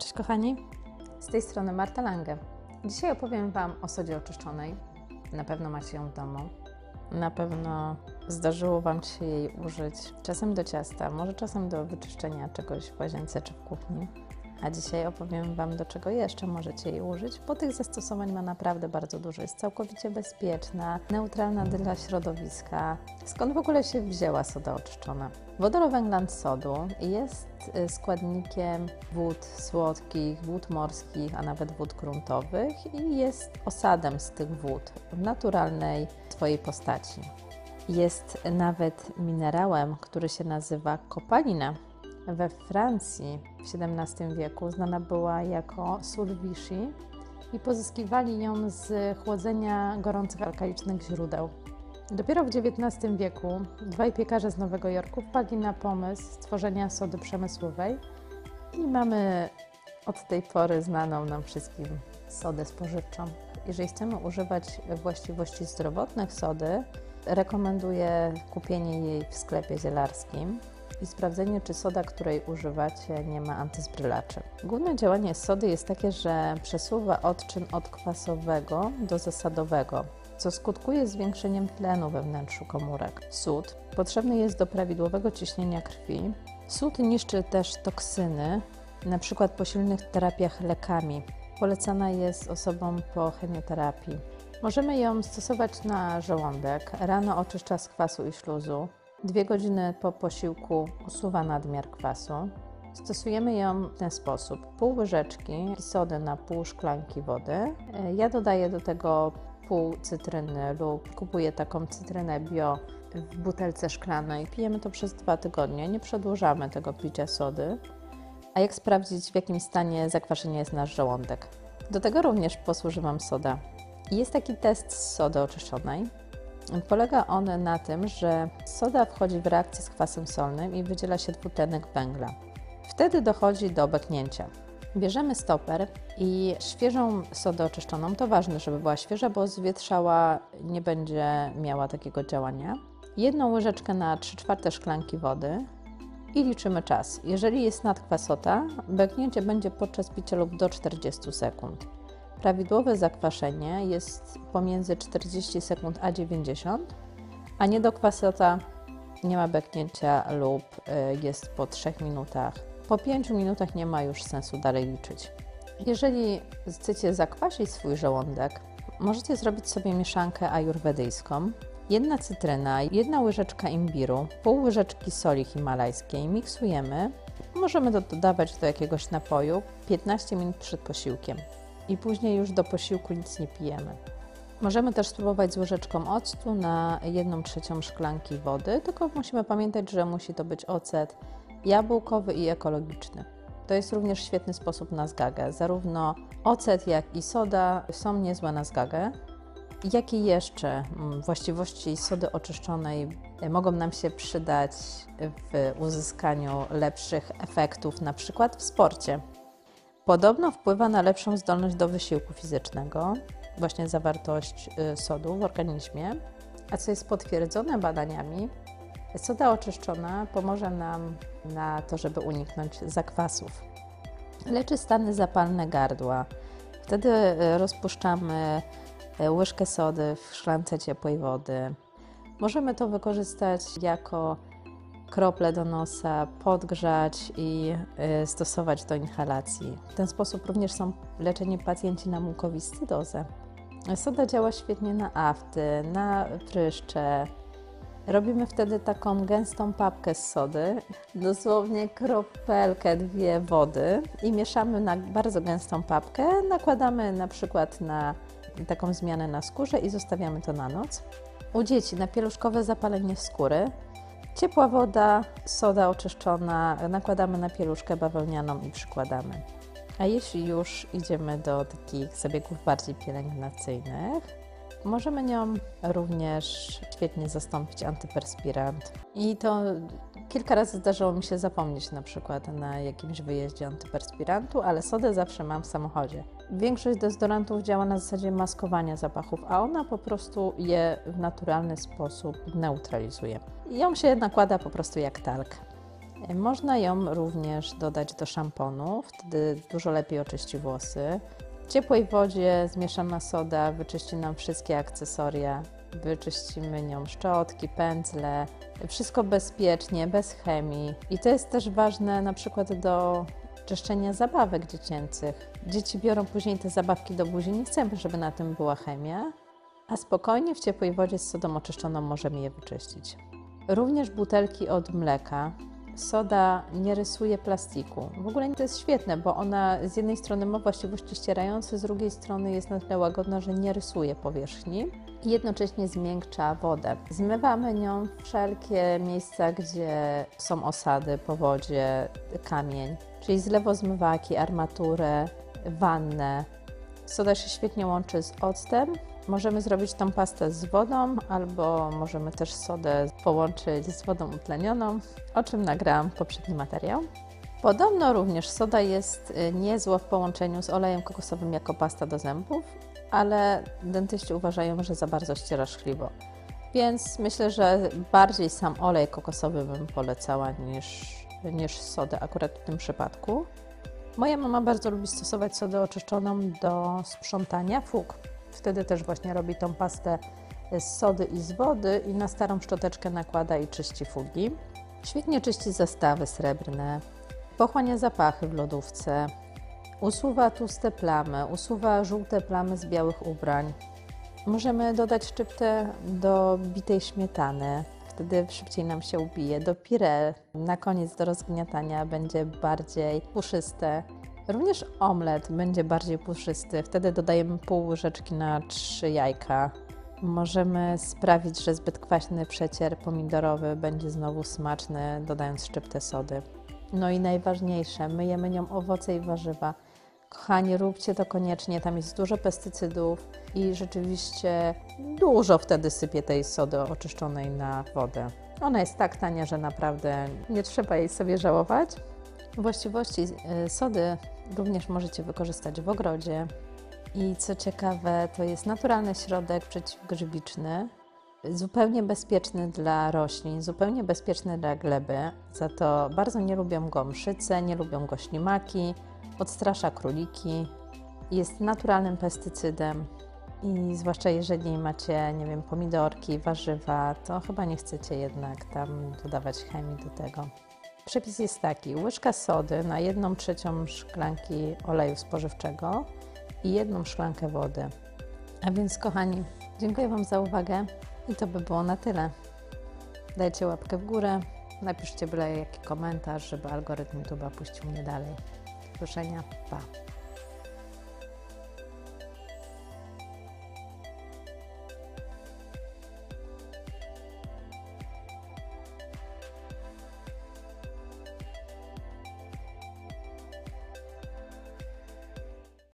Cześć kochani, z tej strony Marta Lange. Dzisiaj opowiem Wam o sodzie oczyszczonej. Na pewno macie ją w domu. Na pewno zdarzyło Wam się jej użyć czasem do ciasta, może czasem do wyczyszczenia czegoś w łazience czy w kuchni. A dzisiaj opowiem Wam, do czego jeszcze możecie jej użyć, bo tych zastosowań ma naprawdę bardzo dużo. Jest całkowicie bezpieczna, neutralna dla środowiska. Skąd w ogóle się wzięła soda oczyszczona? Wodorowęglan sodu jest y, składnikiem wód słodkich, wód morskich, a nawet wód gruntowych i jest osadem z tych wód w naturalnej swojej postaci. Jest nawet minerałem, który się nazywa kopalina we Francji w XVII wieku znana była jako sól Vichy i pozyskiwali ją z chłodzenia gorących alkalicznych źródeł. Dopiero w XIX wieku dwaj piekarze z Nowego Jorku wpadli na pomysł stworzenia sody przemysłowej i mamy od tej pory znaną nam wszystkim sodę spożywczą. Jeżeli chcemy używać właściwości zdrowotnych sody, rekomenduję kupienie jej w sklepie zielarskim i sprawdzenie, czy soda, której używacie, nie ma antyzbrylaczy. Główne działanie sody jest takie, że przesuwa odczyn od kwasowego do zasadowego, co skutkuje zwiększeniem tlenu we wnętrzu komórek. Sód potrzebny jest do prawidłowego ciśnienia krwi. Sód niszczy też toksyny, np. po silnych terapiach lekami. Polecana jest osobom po chemioterapii. Możemy ją stosować na żołądek. Rano oczyszcza z kwasu i śluzu. Dwie godziny po posiłku usuwa nadmiar kwasu. Stosujemy ją w ten sposób. Pół łyżeczki sody na pół szklanki wody. Ja dodaję do tego pół cytryny lub kupuję taką cytrynę bio w butelce szklanej. Pijemy to przez dwa tygodnie. Nie przedłużamy tego picia sody. A jak sprawdzić, w jakim stanie zakwaszenia jest nasz żołądek? Do tego również posłuży Wam soda. Jest taki test z sody oczyszczonej. Polega on na tym, że soda wchodzi w reakcję z kwasem solnym i wydziela się dwutlenek węgla. Wtedy dochodzi do beknięcia. Bierzemy stoper i świeżą sodę oczyszczoną, to ważne, żeby była świeża, bo zwietrzała nie będzie miała takiego działania. Jedną łyżeczkę na 3 czwarte szklanki wody i liczymy czas. Jeżeli jest nadkwasota, beknięcie będzie podczas picia lub do 40 sekund. Prawidłowe zakwaszenie jest pomiędzy 40 sekund a 90, a niedokwasota nie ma beknięcia lub y, jest po 3 minutach. Po 5 minutach nie ma już sensu dalej liczyć. Jeżeli chcecie zakwasić swój żołądek, możecie zrobić sobie mieszankę ajurwedyjską. Jedna cytryna, jedna łyżeczka imbiru, pół łyżeczki soli himalajskiej miksujemy. Możemy to dodawać do jakiegoś napoju 15 minut przed posiłkiem i później już do posiłku nic nie pijemy. Możemy też spróbować z łyżeczką octu na 1 trzecią szklanki wody, tylko musimy pamiętać, że musi to być ocet jabłkowy i ekologiczny. To jest również świetny sposób na zgagę. Zarówno ocet, jak i soda są niezłe na zgagę. Jakie jeszcze mm, właściwości sody oczyszczonej mogą nam się przydać w uzyskaniu lepszych efektów, na przykład w sporcie? Podobno wpływa na lepszą zdolność do wysiłku fizycznego, właśnie zawartość y, sodu w organizmie, a co jest potwierdzone badaniami, soda oczyszczona pomoże nam na to, żeby uniknąć zakwasów. Leczy stany zapalne gardła. Wtedy y, rozpuszczamy y, łyżkę sody w szklance ciepłej wody. Możemy to wykorzystać jako krople do nosa, podgrzać i y, stosować do inhalacji. W ten sposób również są leczeni pacjenci na mukowiscydozę. Soda działa świetnie na afty, na pryszcze. Robimy wtedy taką gęstą papkę z sody, dosłownie kropelkę, dwie wody i mieszamy na bardzo gęstą papkę. Nakładamy na przykład na taką zmianę na skórze i zostawiamy to na noc. U dzieci na pieluszkowe zapalenie skóry Ciepła woda, soda oczyszczona, nakładamy na pieluszkę bawełnianą i przykładamy. A jeśli już idziemy do takich zabiegów bardziej pielęgnacyjnych, możemy nią również świetnie zastąpić antyperspirant. I to kilka razy zdarzyło mi się zapomnieć na przykład na jakimś wyjeździe antyperspirantu, ale sodę zawsze mam w samochodzie. Większość dezodorantów działa na zasadzie maskowania zapachów, a ona po prostu je w naturalny sposób neutralizuje. Ją się nakłada po prostu jak talk. Można ją również dodać do szamponu, wtedy dużo lepiej oczyści włosy. W ciepłej wodzie zmieszana soda wyczyści nam wszystkie akcesoria. Wyczyścimy nią szczotki, pędzle, wszystko bezpiecznie, bez chemii. I to jest też ważne na przykład do czyszczenia zabawek dziecięcych. Dzieci biorą później te zabawki do buzi, nie chcemy, żeby na tym była chemia, a spokojnie w ciepłej wodzie z sodą oczyszczoną możemy je wyczyścić. Również butelki od mleka. Soda nie rysuje plastiku. W ogóle to jest świetne, bo ona z jednej strony ma właściwości ścierające, z drugiej strony jest na tyle łagodna, że nie rysuje powierzchni i jednocześnie zmiękcza wodę. Zmywamy nią wszelkie miejsca, gdzie są osady po wodzie, kamień, czyli zlewozmywaki, armaturę, wannę. Soda się świetnie łączy z octem. Możemy zrobić tą pastę z wodą, albo możemy też sodę połączyć z wodą utlenioną, o czym nagrałam poprzedni materiał. Podobno również soda jest y, niezła w połączeniu z olejem kokosowym jako pasta do zębów, ale dentyści uważają, że za bardzo ściera szkliwo. Więc myślę, że bardziej sam olej kokosowy bym polecała niż, niż sodę akurat w tym przypadku. Moja mama bardzo lubi stosować sodę oczyszczoną do sprzątania fug. Wtedy też właśnie robi tą pastę z sody i z wody i na starą szczoteczkę nakłada i czyści fugi. Świetnie czyści zestawy srebrne, pochłania zapachy w lodówce, usuwa tłuste plamy, usuwa żółte plamy z białych ubrań. Możemy dodać szczyptę do bitej śmietany, wtedy szybciej nam się ubije. Do pire na koniec do rozgniatania będzie bardziej puszyste. Również omlet będzie bardziej puszysty, wtedy dodajemy pół łyżeczki na trzy jajka. Możemy sprawić, że zbyt kwaśny przecier pomidorowy będzie znowu smaczny, dodając szczyptę sody. No i najważniejsze, myjemy nią owoce i warzywa. Kochani, róbcie to koniecznie, tam jest dużo pestycydów i rzeczywiście dużo wtedy sypie tej sody oczyszczonej na wodę. Ona jest tak tania, że naprawdę nie trzeba jej sobie żałować. Właściwości y, sody również możecie wykorzystać w ogrodzie. I co ciekawe, to jest naturalny środek przeciwgrzybiczny, zupełnie bezpieczny dla roślin, zupełnie bezpieczny dla gleby. Za to bardzo nie lubią go mszyce, nie lubią go ślimaki, odstrasza króliki, jest naturalnym pestycydem. I zwłaszcza jeżeli macie, nie wiem, pomidorki, warzywa, to chyba nie chcecie jednak tam dodawać chemii do tego. Przepis jest taki: łyżka sody na jedną trzecią szklanki oleju spożywczego i jedną szklankę wody. A więc, kochani, dziękuję Wam za uwagę i to by było na tyle. Dajcie łapkę w górę, napiszcie byle jaki komentarz, żeby algorytm YouTube puścił mnie dalej. Usłyszenia, pa!